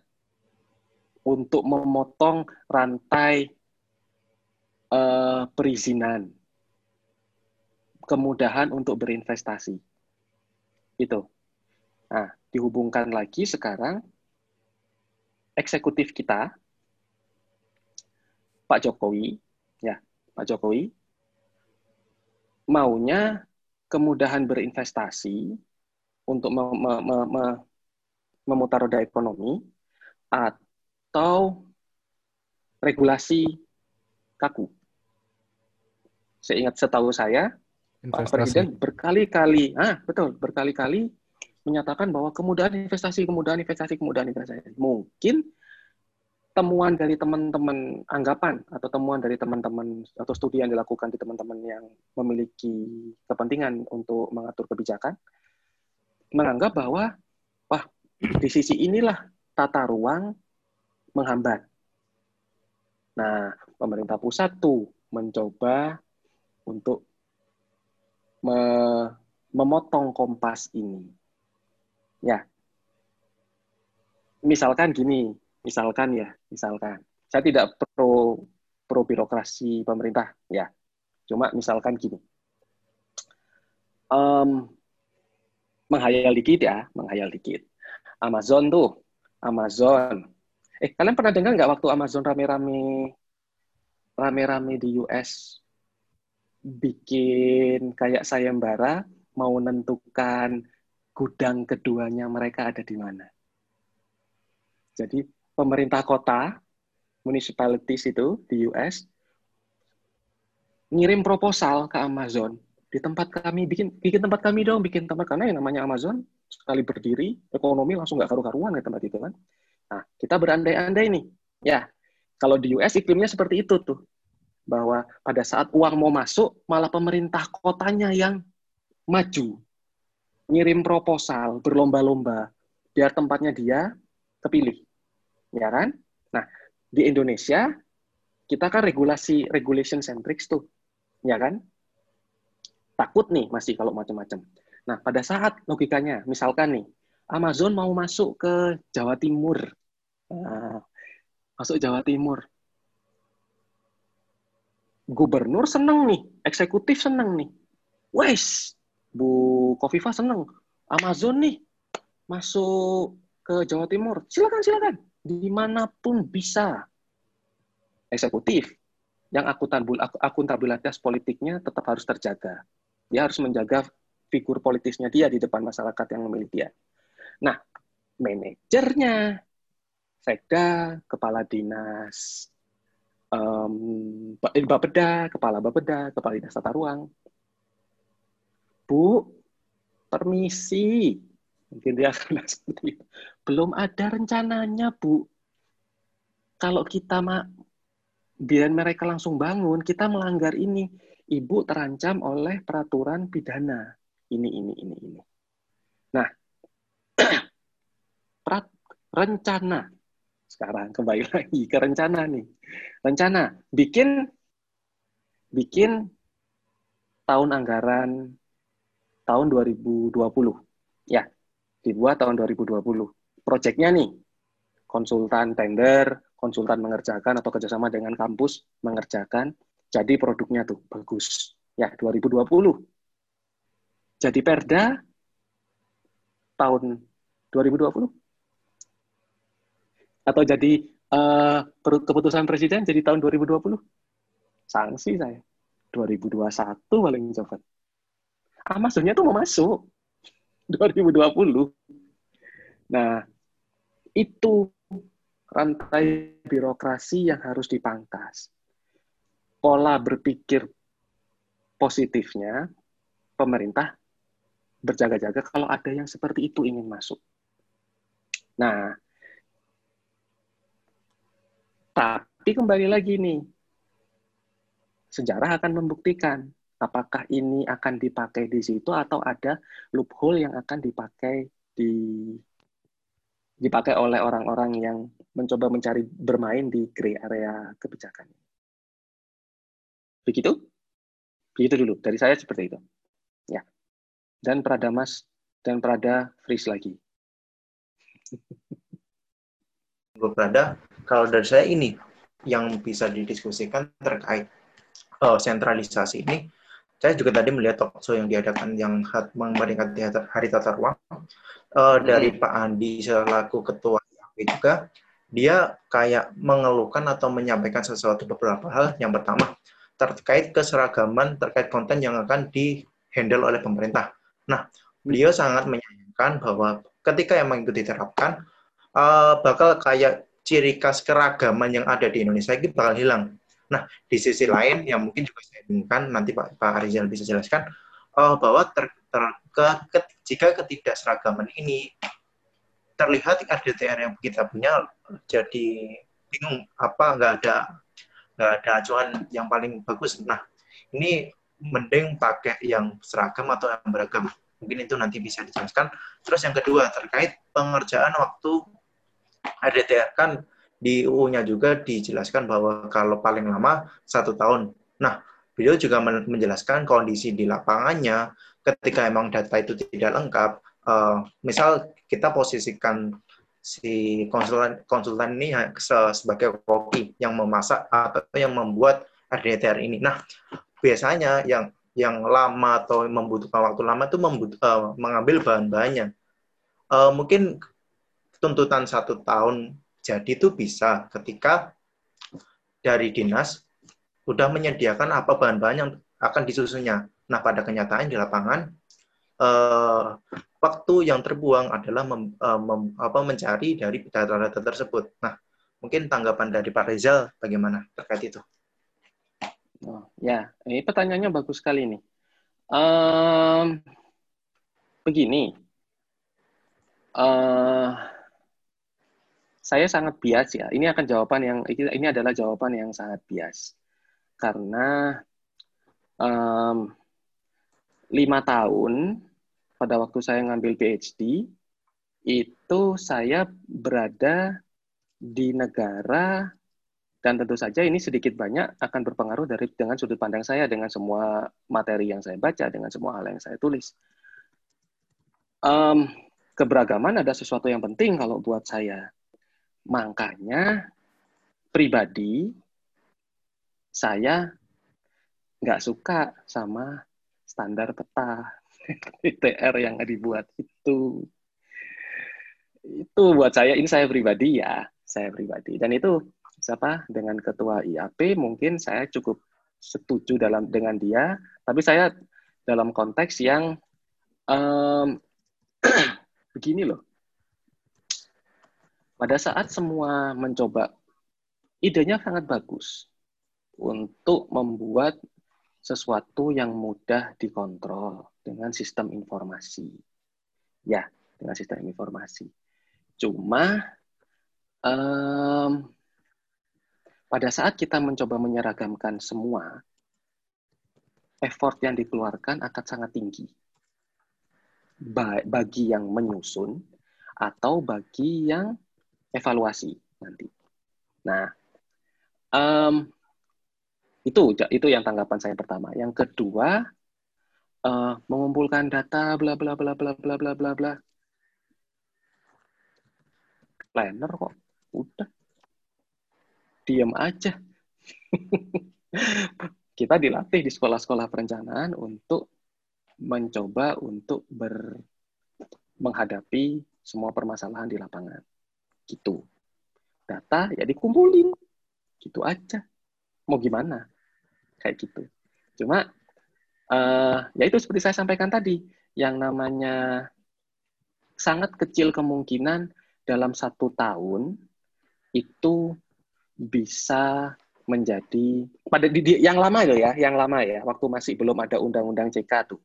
untuk memotong rantai uh, perizinan, kemudahan untuk berinvestasi. Itu. Nah, dihubungkan lagi sekarang eksekutif kita Pak Jokowi, ya Pak Jokowi, maunya kemudahan berinvestasi untuk me me me me memutar roda ekonomi atau regulasi kaku. Seingat setahu saya, investasi. Pak Presiden berkali-kali, ah betul, berkali-kali menyatakan bahwa kemudahan investasi, kemudahan investasi, kemudahan investasi. Mungkin temuan dari teman-teman anggapan atau temuan dari teman-teman atau studi yang dilakukan di teman-teman yang memiliki kepentingan untuk mengatur kebijakan menganggap bahwa wah di sisi inilah tata ruang menghambat. Nah, pemerintah pusat tuh mencoba untuk me memotong kompas ini. Ya. Misalkan gini, misalkan ya, misalkan saya tidak pro pro birokrasi pemerintah ya, cuma misalkan gini, um, menghayal dikit ya, menghayal dikit. Amazon tuh, Amazon. Eh, kalian pernah dengar nggak waktu Amazon rame-rame rame-rame di US bikin kayak sayembara mau menentukan gudang keduanya mereka ada di mana. Jadi pemerintah kota, municipalities itu di US, ngirim proposal ke Amazon. Di tempat kami bikin bikin tempat kami dong bikin tempat karena yang namanya Amazon sekali berdiri ekonomi langsung nggak karu-karuan ke tempat itu kan. Nah kita berandai-andai nih. Ya kalau di US iklimnya seperti itu tuh bahwa pada saat uang mau masuk malah pemerintah kotanya yang maju ngirim proposal berlomba-lomba biar tempatnya dia kepilih ya kan? Nah, di Indonesia kita kan regulasi regulation centric tuh, ya kan? Takut nih masih kalau macam-macam. Nah, pada saat logikanya, misalkan nih, Amazon mau masuk ke Jawa Timur, nah, masuk Jawa Timur, gubernur seneng nih, eksekutif seneng nih, wes, Bu Kofifa seneng, Amazon nih masuk ke Jawa Timur, silakan silakan di mana pun bisa eksekutif yang akuntabilitas politiknya tetap harus terjaga. Dia harus menjaga figur politisnya dia di depan masyarakat yang memilih dia. Nah, manajernya, sekda, kepala dinas, um, Bapeda, kepala Bapeda, kepala dinas tata ruang. Bu, permisi, Mungkin dia *laughs* akan seperti itu. Belum ada rencananya, Bu. Kalau kita mak biar mereka langsung bangun, kita melanggar ini. Ibu terancam oleh peraturan pidana. Ini, ini, ini, ini. Nah, *clears throat* rencana. Sekarang kembali lagi ke rencana nih. Rencana bikin bikin tahun anggaran tahun 2020. Ya, dibuat tahun 2020. Proyeknya nih, konsultan tender, konsultan mengerjakan atau kerjasama dengan kampus mengerjakan, jadi produknya tuh bagus. Ya, 2020. Jadi perda tahun 2020. Atau jadi uh, keputusan presiden jadi tahun 2020. Sanksi saya. 2021 paling cepat. Ah, maksudnya tuh mau masuk. 2020. Nah, itu rantai birokrasi yang harus dipangkas. Pola berpikir positifnya, pemerintah berjaga-jaga kalau ada yang seperti itu ingin masuk. Nah, tapi kembali lagi nih, sejarah akan membuktikan apakah ini akan dipakai di situ atau ada loophole yang akan dipakai di dipakai oleh orang-orang yang mencoba mencari bermain di gray area kebijakan. Begitu? Begitu dulu. Dari saya seperti itu. Ya. Dan Prada Mas dan Prada freeze lagi. *laughs* Bu Prada, kalau dari saya ini yang bisa didiskusikan terkait uh, sentralisasi ini saya juga tadi melihat talk show yang diadakan yang memperingati Hari Tata Ruang uh, dari hmm. Pak Andi selaku ketua juga dia kayak mengeluhkan atau menyampaikan sesuatu beberapa hal. Yang pertama terkait keseragaman terkait konten yang akan di handle oleh pemerintah. Nah, beliau sangat menyayangkan bahwa ketika emang itu diterapkan uh, bakal kayak ciri khas keragaman yang ada di Indonesia itu bakal hilang. Nah, di sisi lain yang mungkin juga saya inginkan nanti Pak Pak Arizal bisa jelaskan uh, bahwa ter, ter, ke, ke, jika ketidakseragaman ini terlihat RDTR yang kita punya jadi bingung apa nggak ada nggak ada acuan yang paling bagus. Nah, ini mending pakai yang seragam atau yang beragam. Mungkin itu nanti bisa dijelaskan. Terus yang kedua terkait pengerjaan waktu RDTR kan di UU-nya juga dijelaskan bahwa kalau paling lama satu tahun. Nah, beliau juga menjelaskan kondisi di lapangannya ketika emang data itu tidak lengkap. Uh, misal kita posisikan si konsultan konsultan ini sebagai koki yang memasak atau yang membuat RDTR ini. Nah, biasanya yang yang lama atau membutuhkan waktu lama itu membut, uh, mengambil bahan-bahannya. Uh, mungkin tuntutan satu tahun jadi itu bisa ketika dari dinas sudah menyediakan apa bahan-bahan yang akan disusunnya. Nah, pada kenyataan di lapangan, eh, waktu yang terbuang adalah mem, eh, mem, apa, mencari dari data-data tersebut. Nah, mungkin tanggapan dari Pak Rizal bagaimana terkait itu? Oh, ya, ini pertanyaannya bagus sekali nih. Um, begini, uh, saya sangat bias ya. Ini akan jawaban yang ini adalah jawaban yang sangat bias karena um, lima tahun pada waktu saya ngambil PhD itu saya berada di negara dan tentu saja ini sedikit banyak akan berpengaruh dari dengan sudut pandang saya dengan semua materi yang saya baca dengan semua hal yang saya tulis. Um, keberagaman ada sesuatu yang penting kalau buat saya Makanya pribadi saya nggak suka sama standar peta *laughs* ITR yang dibuat itu. Itu buat saya, ini saya pribadi ya, saya pribadi. Dan itu siapa dengan ketua IAP mungkin saya cukup setuju dalam dengan dia, tapi saya dalam konteks yang um, *clears throat* begini loh pada saat semua mencoba, idenya sangat bagus untuk membuat sesuatu yang mudah dikontrol dengan sistem informasi. Ya, dengan sistem informasi. Cuma um, pada saat kita mencoba menyeragamkan semua, effort yang dikeluarkan akan sangat tinggi. Bagi yang menyusun atau bagi yang evaluasi nanti. Nah, um, itu itu yang tanggapan saya pertama. Yang kedua, uh, mengumpulkan data bla bla bla bla bla bla bla bla. Planner kok. Udah. Diam aja. *laughs* Kita dilatih di sekolah-sekolah perencanaan untuk mencoba untuk ber menghadapi semua permasalahan di lapangan. Gitu. Data ya dikumpulin. Gitu aja. Mau gimana? Kayak gitu. Cuma uh, ya itu seperti saya sampaikan tadi, yang namanya sangat kecil kemungkinan dalam satu tahun itu bisa menjadi pada di, yang lama itu ya, yang lama ya, waktu masih belum ada undang-undang CK tuh.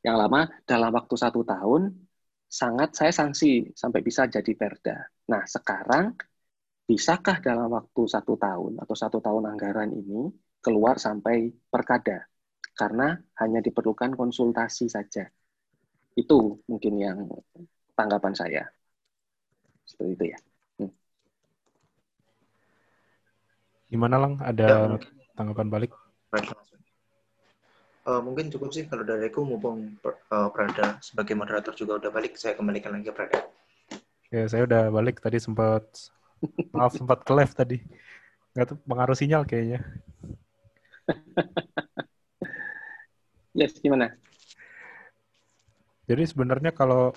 Yang lama dalam waktu satu tahun sangat saya sanksi sampai bisa jadi perda. Nah sekarang bisakah dalam waktu satu tahun atau satu tahun anggaran ini keluar sampai perkada? Karena hanya diperlukan konsultasi saja. Itu mungkin yang tanggapan saya. Seperti itu ya. Gimana lang? Ada ya, tanggapan balik? Uh, mungkin cukup sih kalau dari aku mumpung uh, Prada sebagai moderator juga udah balik, saya kembalikan lagi ke Prada. Ya, saya udah balik tadi sempat maaf sempat ke live tadi. Nggak tuh pengaruh sinyal kayaknya. *laughs* yes, gimana? Jadi sebenarnya kalau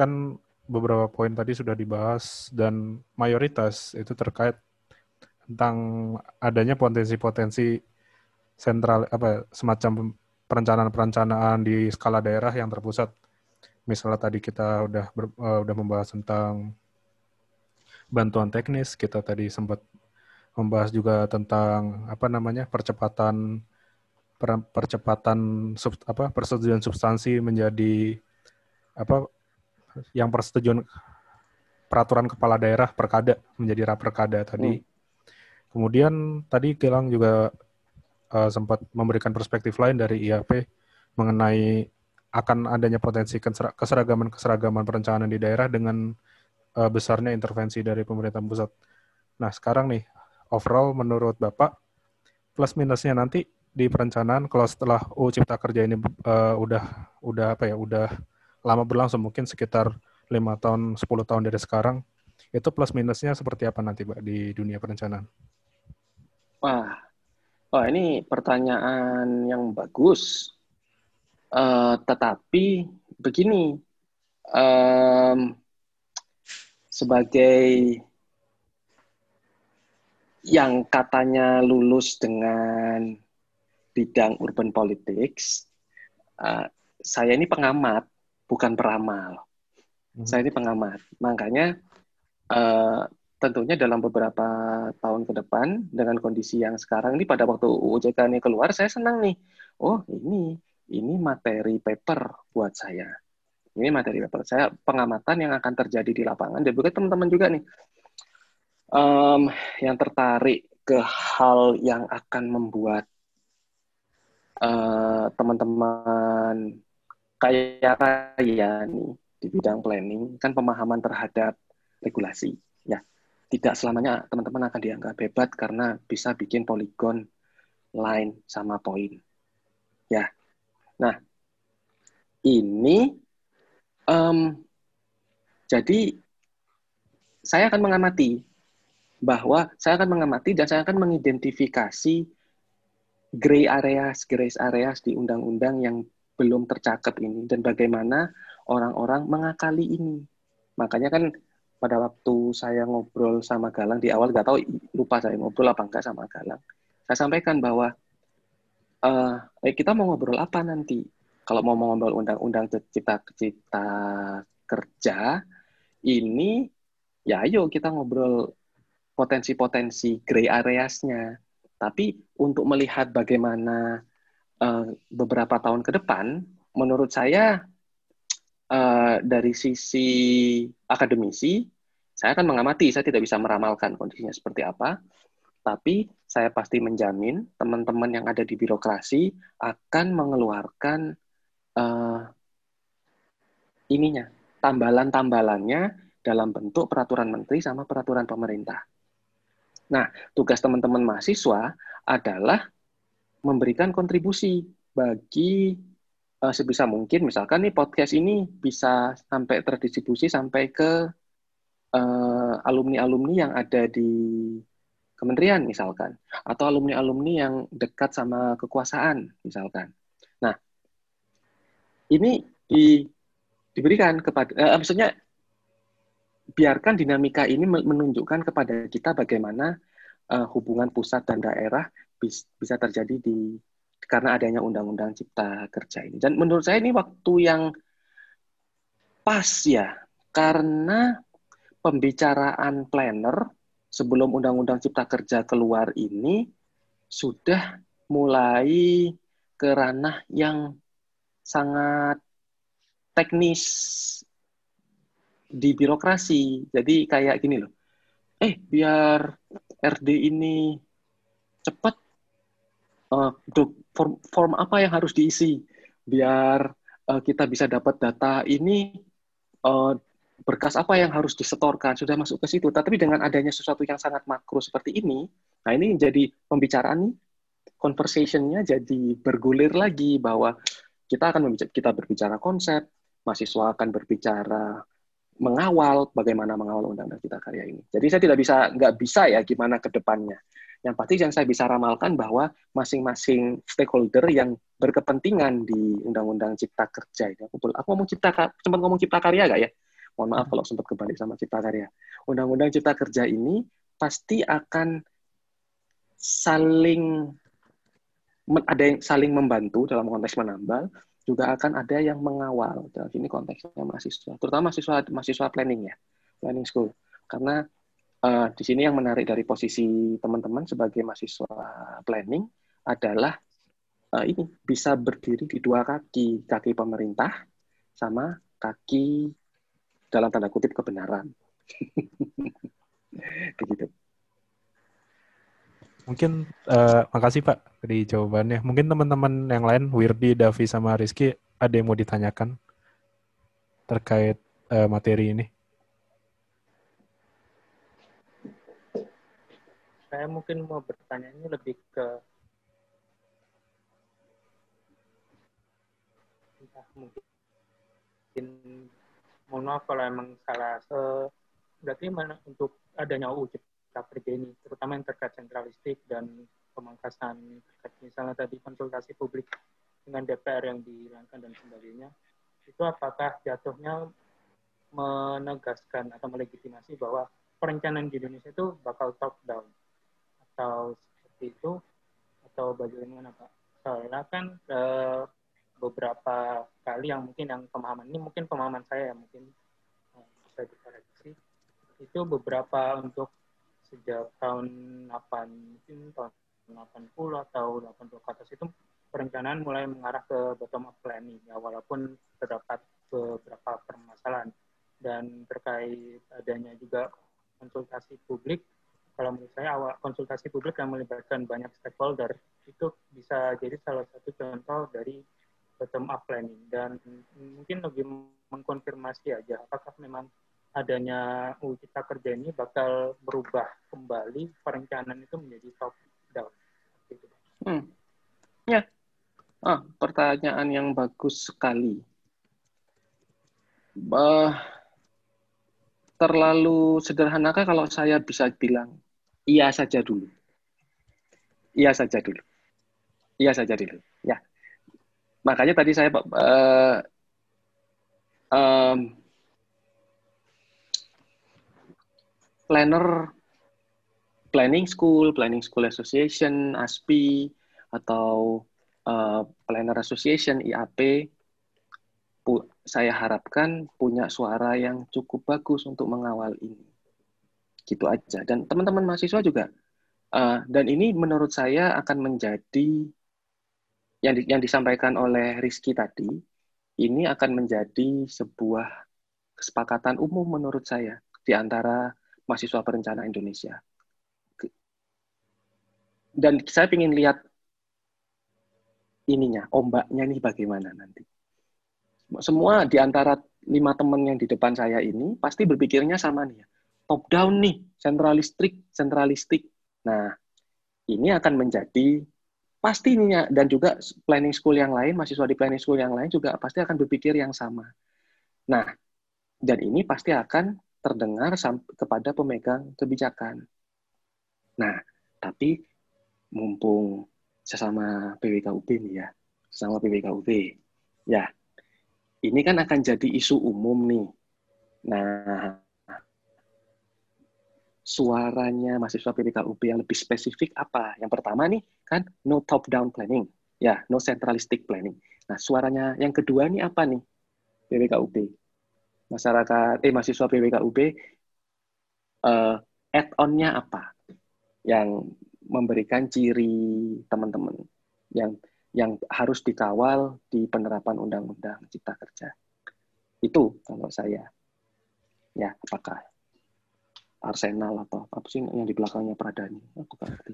kan beberapa poin tadi sudah dibahas dan mayoritas itu terkait tentang adanya potensi-potensi sentral apa semacam perencanaan-perencanaan di skala daerah yang terpusat. Misalnya tadi kita udah ber, uh, udah membahas tentang bantuan teknis, kita tadi sempat membahas juga tentang apa namanya percepatan per, percepatan sub, apa persetujuan substansi menjadi apa yang persetujuan peraturan kepala daerah perkada menjadi raperkada tadi. Hmm. Kemudian tadi Gilang juga uh, sempat memberikan perspektif lain dari IAP mengenai akan adanya potensi keseragaman-keseragaman perencanaan di daerah dengan uh, besarnya intervensi dari pemerintah pusat. Nah, sekarang nih, overall menurut Bapak, plus minusnya nanti di perencanaan kalau setelah UU Cipta Kerja ini uh, udah udah apa ya, udah lama berlangsung mungkin sekitar lima tahun, 10 tahun dari sekarang, itu plus minusnya seperti apa nanti Pak di dunia perencanaan? Wah, wah ini pertanyaan yang bagus. Uh, tetapi begini, um, sebagai yang katanya lulus dengan bidang urban politics, uh, saya ini pengamat, bukan peramal. Hmm. Saya ini pengamat. Makanya uh, tentunya dalam beberapa tahun ke depan dengan kondisi yang sekarang ini pada waktu UJK ini keluar saya senang nih. Oh ini ini materi paper buat saya. Ini materi paper. Saya pengamatan yang akan terjadi di lapangan. Dan juga teman-teman juga nih. Um, yang tertarik ke hal yang akan membuat uh, teman-teman kaya kaya nih di bidang planning kan pemahaman terhadap regulasi. Ya tidak selamanya teman-teman akan dianggap hebat karena bisa bikin poligon line sama poin. Ya, nah ini um, jadi saya akan mengamati bahwa saya akan mengamati dan saya akan mengidentifikasi gray areas, gray areas di undang-undang yang belum tercakup ini dan bagaimana orang-orang mengakali ini. Makanya kan pada waktu saya ngobrol sama Galang di awal nggak tahu lupa saya ngobrol apa enggak sama Galang. Saya sampaikan bahwa uh, kita mau ngobrol apa nanti? Kalau mau ngobrol undang-undang cipta cipta kerja ini ya ayo kita ngobrol potensi-potensi gray areasnya. Tapi untuk melihat bagaimana uh, beberapa tahun ke depan menurut saya uh, dari sisi akademisi, saya akan mengamati, saya tidak bisa meramalkan kondisinya seperti apa, tapi saya pasti menjamin teman-teman yang ada di birokrasi akan mengeluarkan uh, ininya, tambalan-tambalannya dalam bentuk peraturan menteri sama peraturan pemerintah. Nah, tugas teman-teman mahasiswa adalah memberikan kontribusi bagi uh, sebisa mungkin misalkan nih podcast ini bisa sampai terdistribusi sampai ke uh, alumni-alumni yang ada di kementerian misalkan, atau alumni-alumni yang dekat sama kekuasaan misalkan. Nah, ini di, diberikan kepada, uh, maksudnya biarkan dinamika ini menunjukkan kepada kita bagaimana uh, hubungan pusat dan daerah bis, bisa terjadi di karena adanya undang-undang cipta kerja ini. Dan menurut saya ini waktu yang pas ya, karena pembicaraan planner sebelum Undang-Undang Cipta Kerja keluar ini sudah mulai ke ranah yang sangat teknis di birokrasi. Jadi kayak gini loh. Eh, biar RD ini cepat, uh, form, form apa yang harus diisi? Biar uh, kita bisa dapat data ini uh, berkas apa yang harus disetorkan sudah masuk ke situ. Tapi dengan adanya sesuatu yang sangat makro seperti ini, nah ini jadi pembicaraan nih, conversationnya jadi bergulir lagi bahwa kita akan membicara, kita berbicara konsep, mahasiswa akan berbicara mengawal bagaimana mengawal undang-undang cipta karya ini. Jadi saya tidak bisa nggak bisa ya gimana ke depannya. Yang pasti yang saya bisa ramalkan bahwa masing-masing stakeholder yang berkepentingan di undang-undang cipta kerja ini. Aku, aku ngomong cipta sempat ngomong cipta karya gak ya? Mohon maaf kalau sempat kembali sama Cipta Karya. Undang-Undang Cipta Kerja ini pasti akan saling ada yang saling membantu dalam konteks menambal, juga akan ada yang mengawal. Dalam ini konteksnya mahasiswa, terutama mahasiswa mahasiswa planning ya, planning school. Karena uh, di sini yang menarik dari posisi teman-teman sebagai mahasiswa planning adalah uh, ini bisa berdiri di dua kaki, kaki pemerintah sama kaki dalam tanda kutip kebenaran. *laughs* Begitu. Mungkin uh, makasih Pak dari jawabannya. Mungkin teman-teman yang lain, Wirdi, Davi, sama Rizky, ada yang mau ditanyakan terkait uh, materi ini? Saya mungkin mau bertanya ini lebih ke entah mungkin mohon maaf kalau emang salah. Uh, berarti mana untuk adanya UU Cipta ini terutama yang terkait sentralistik dan pemangkasan terkait misalnya tadi konsultasi publik dengan DPR yang dihilangkan dan sebagainya itu apakah jatuhnya menegaskan atau melegitimasi bahwa perencanaan di Indonesia itu bakal top down atau seperti itu atau bagaimana Pak? Soalnya kan eh, beberapa kali yang mungkin yang pemahaman ini mungkin pemahaman saya ya mungkin uh, bisa dikoreksi itu beberapa untuk sejak tahun 8 mungkin tahun 80 atau 80 ke atas itu perencanaan mulai mengarah ke bottom up planning ya walaupun terdapat beberapa permasalahan dan terkait adanya juga konsultasi publik kalau menurut saya awal konsultasi publik yang melibatkan banyak stakeholder itu bisa jadi salah satu contoh dari bottom up planning dan mungkin lebih mengkonfirmasi aja apakah memang adanya UU Cipta Kerja ini bakal berubah kembali perencanaan itu menjadi top down. Gitu. Hmm. Ya, ah, pertanyaan yang bagus sekali. Uh, terlalu sederhanakah kalau saya bisa bilang iya saja dulu? Iya saja dulu. Iya saja dulu. Ya, makanya tadi saya uh, um, planner planning school, planning school association, ASPI atau uh, planner association IAP saya harapkan punya suara yang cukup bagus untuk mengawal ini. Gitu aja. Dan teman-teman mahasiswa juga uh, dan ini menurut saya akan menjadi yang, di, yang disampaikan oleh Rizky tadi, ini akan menjadi sebuah kesepakatan umum menurut saya di antara mahasiswa perencana Indonesia. Dan saya ingin lihat ininya, ombaknya nih bagaimana nanti. Semua di antara lima teman yang di depan saya ini pasti berpikirnya sama nih, ya. Top down nih, sentralistik, sentralistik. Nah, ini akan menjadi pastinya dan juga planning school yang lain, mahasiswa di planning school yang lain juga pasti akan berpikir yang sama. Nah, dan ini pasti akan terdengar kepada pemegang kebijakan. Nah, tapi mumpung sesama PWKUB nih ya, sesama PWKUB, ya, ini kan akan jadi isu umum nih. Nah, suaranya mahasiswa PWKUB yang lebih spesifik apa? Yang pertama nih, kan no top-down planning. Ya, no centralistic planning. Nah, suaranya yang kedua nih apa nih? PWKUB masyarakat eh mahasiswa PWKUB uh, add-on-nya apa yang memberikan ciri teman-teman yang yang harus dikawal di penerapan undang-undang cipta kerja. Itu kalau saya. Ya, apakah Arsenal atau apa sih yang di belakangnya Pradani? Aku nggak ngerti.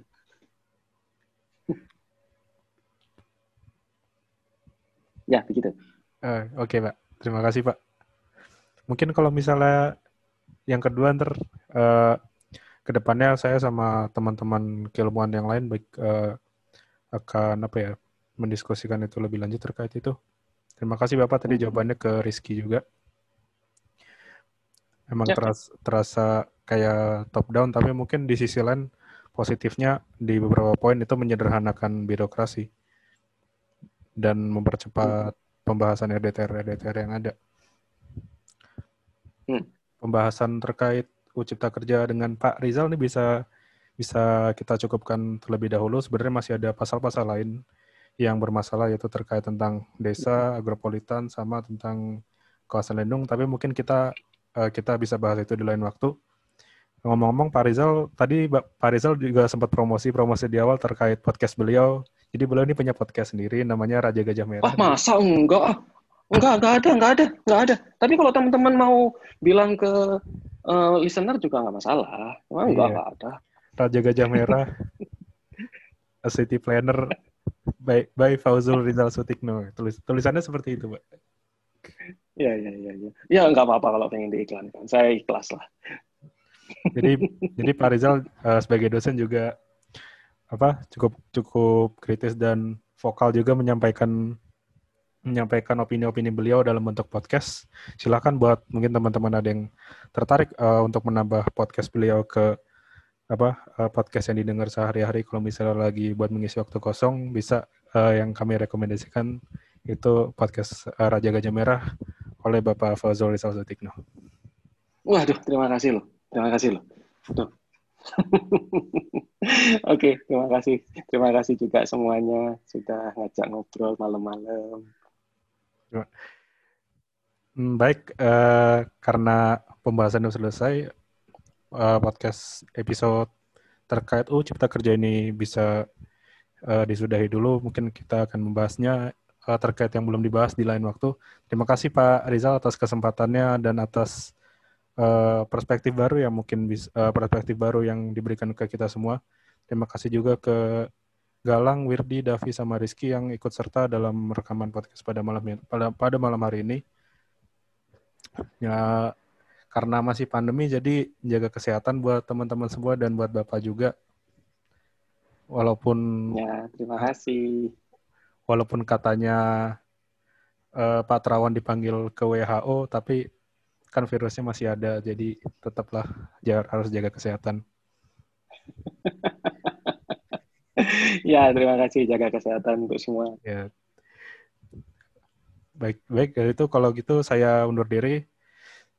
*laughs* ya, begitu. Uh, Oke, okay, Pak. Terima kasih, Pak mungkin kalau misalnya yang kedua ntar uh, ke depannya saya sama teman-teman keilmuan yang lain baik uh, akan apa ya mendiskusikan itu lebih lanjut terkait itu. Terima kasih Bapak tadi jawabannya ke Rizky juga. Emang ya. teras, terasa kayak top down tapi mungkin di sisi lain positifnya di beberapa poin itu menyederhanakan birokrasi dan mempercepat pembahasan RDTR RDTR yang ada hmm. pembahasan terkait UU Cipta Kerja dengan Pak Rizal ini bisa bisa kita cukupkan terlebih dahulu. Sebenarnya masih ada pasal-pasal lain yang bermasalah yaitu terkait tentang desa, agropolitan, sama tentang kawasan lindung. Tapi mungkin kita eh, kita bisa bahas itu di lain waktu. Ngomong-ngomong Pak Rizal, tadi Pak Rizal juga sempat promosi promosi di awal terkait podcast beliau. Jadi beliau ini punya podcast sendiri namanya Raja Gajah Merah. Ah masa enggak? Enggak, enggak ada, enggak ada, enggak ada. Tapi kalau teman-teman mau bilang ke uh, listener juga enggak masalah. Emang enggak, iya. enggak ada. Raja Gajah Merah, *laughs* A City Planner by, by Fauzul Rizal Sutikno. Tulis, tulisannya seperti itu, Pak. Iya, iya, iya. Ya, ya enggak apa-apa kalau pengen diiklankan. Saya ikhlas lah. jadi, *laughs* jadi Pak Rizal uh, sebagai dosen juga apa cukup cukup kritis dan vokal juga menyampaikan menyampaikan opini-opini beliau dalam bentuk podcast. Silakan buat mungkin teman-teman ada yang tertarik uh, untuk menambah podcast beliau ke apa uh, podcast yang didengar sehari-hari kalau misalnya lagi buat mengisi waktu kosong bisa uh, yang kami rekomendasikan itu podcast uh, Raja Gajah Merah oleh Bapak Fazul Rizal Sutikno. Waduh, terima kasih loh. Terima kasih loh. *laughs* Oke, terima kasih. Terima kasih juga semuanya sudah ngajak ngobrol malam-malam. Hmm, baik, uh, karena pembahasan sudah selesai, uh, podcast episode terkait UU Cipta Kerja ini bisa uh, disudahi dulu. Mungkin kita akan membahasnya uh, terkait yang belum dibahas di lain waktu. Terima kasih Pak Rizal atas kesempatannya dan atas uh, perspektif baru yang mungkin bisa, uh, perspektif baru yang diberikan ke kita semua. Terima kasih juga ke Galang, Wirdi, Davi, sama Rizky yang ikut serta dalam rekaman podcast pada malam pada, pada malam hari ini. Ya, karena masih pandemi, jadi jaga kesehatan buat teman-teman semua dan buat Bapak juga. Walaupun ya, terima kasih. Walaupun katanya uh, Pak Terawan dipanggil ke WHO, tapi kan virusnya masih ada, jadi tetaplah harus jaga kesehatan. *laughs* ya, terima kasih jaga kesehatan untuk semua. Ya. Baik, baik. Itu kalau gitu saya undur diri.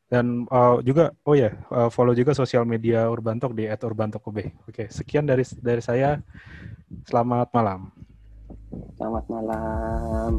Dan uh, juga, oh ya, uh, follow juga sosial media Urbantok di @urbantokub. Oke, sekian dari dari saya. Selamat malam. Selamat malam.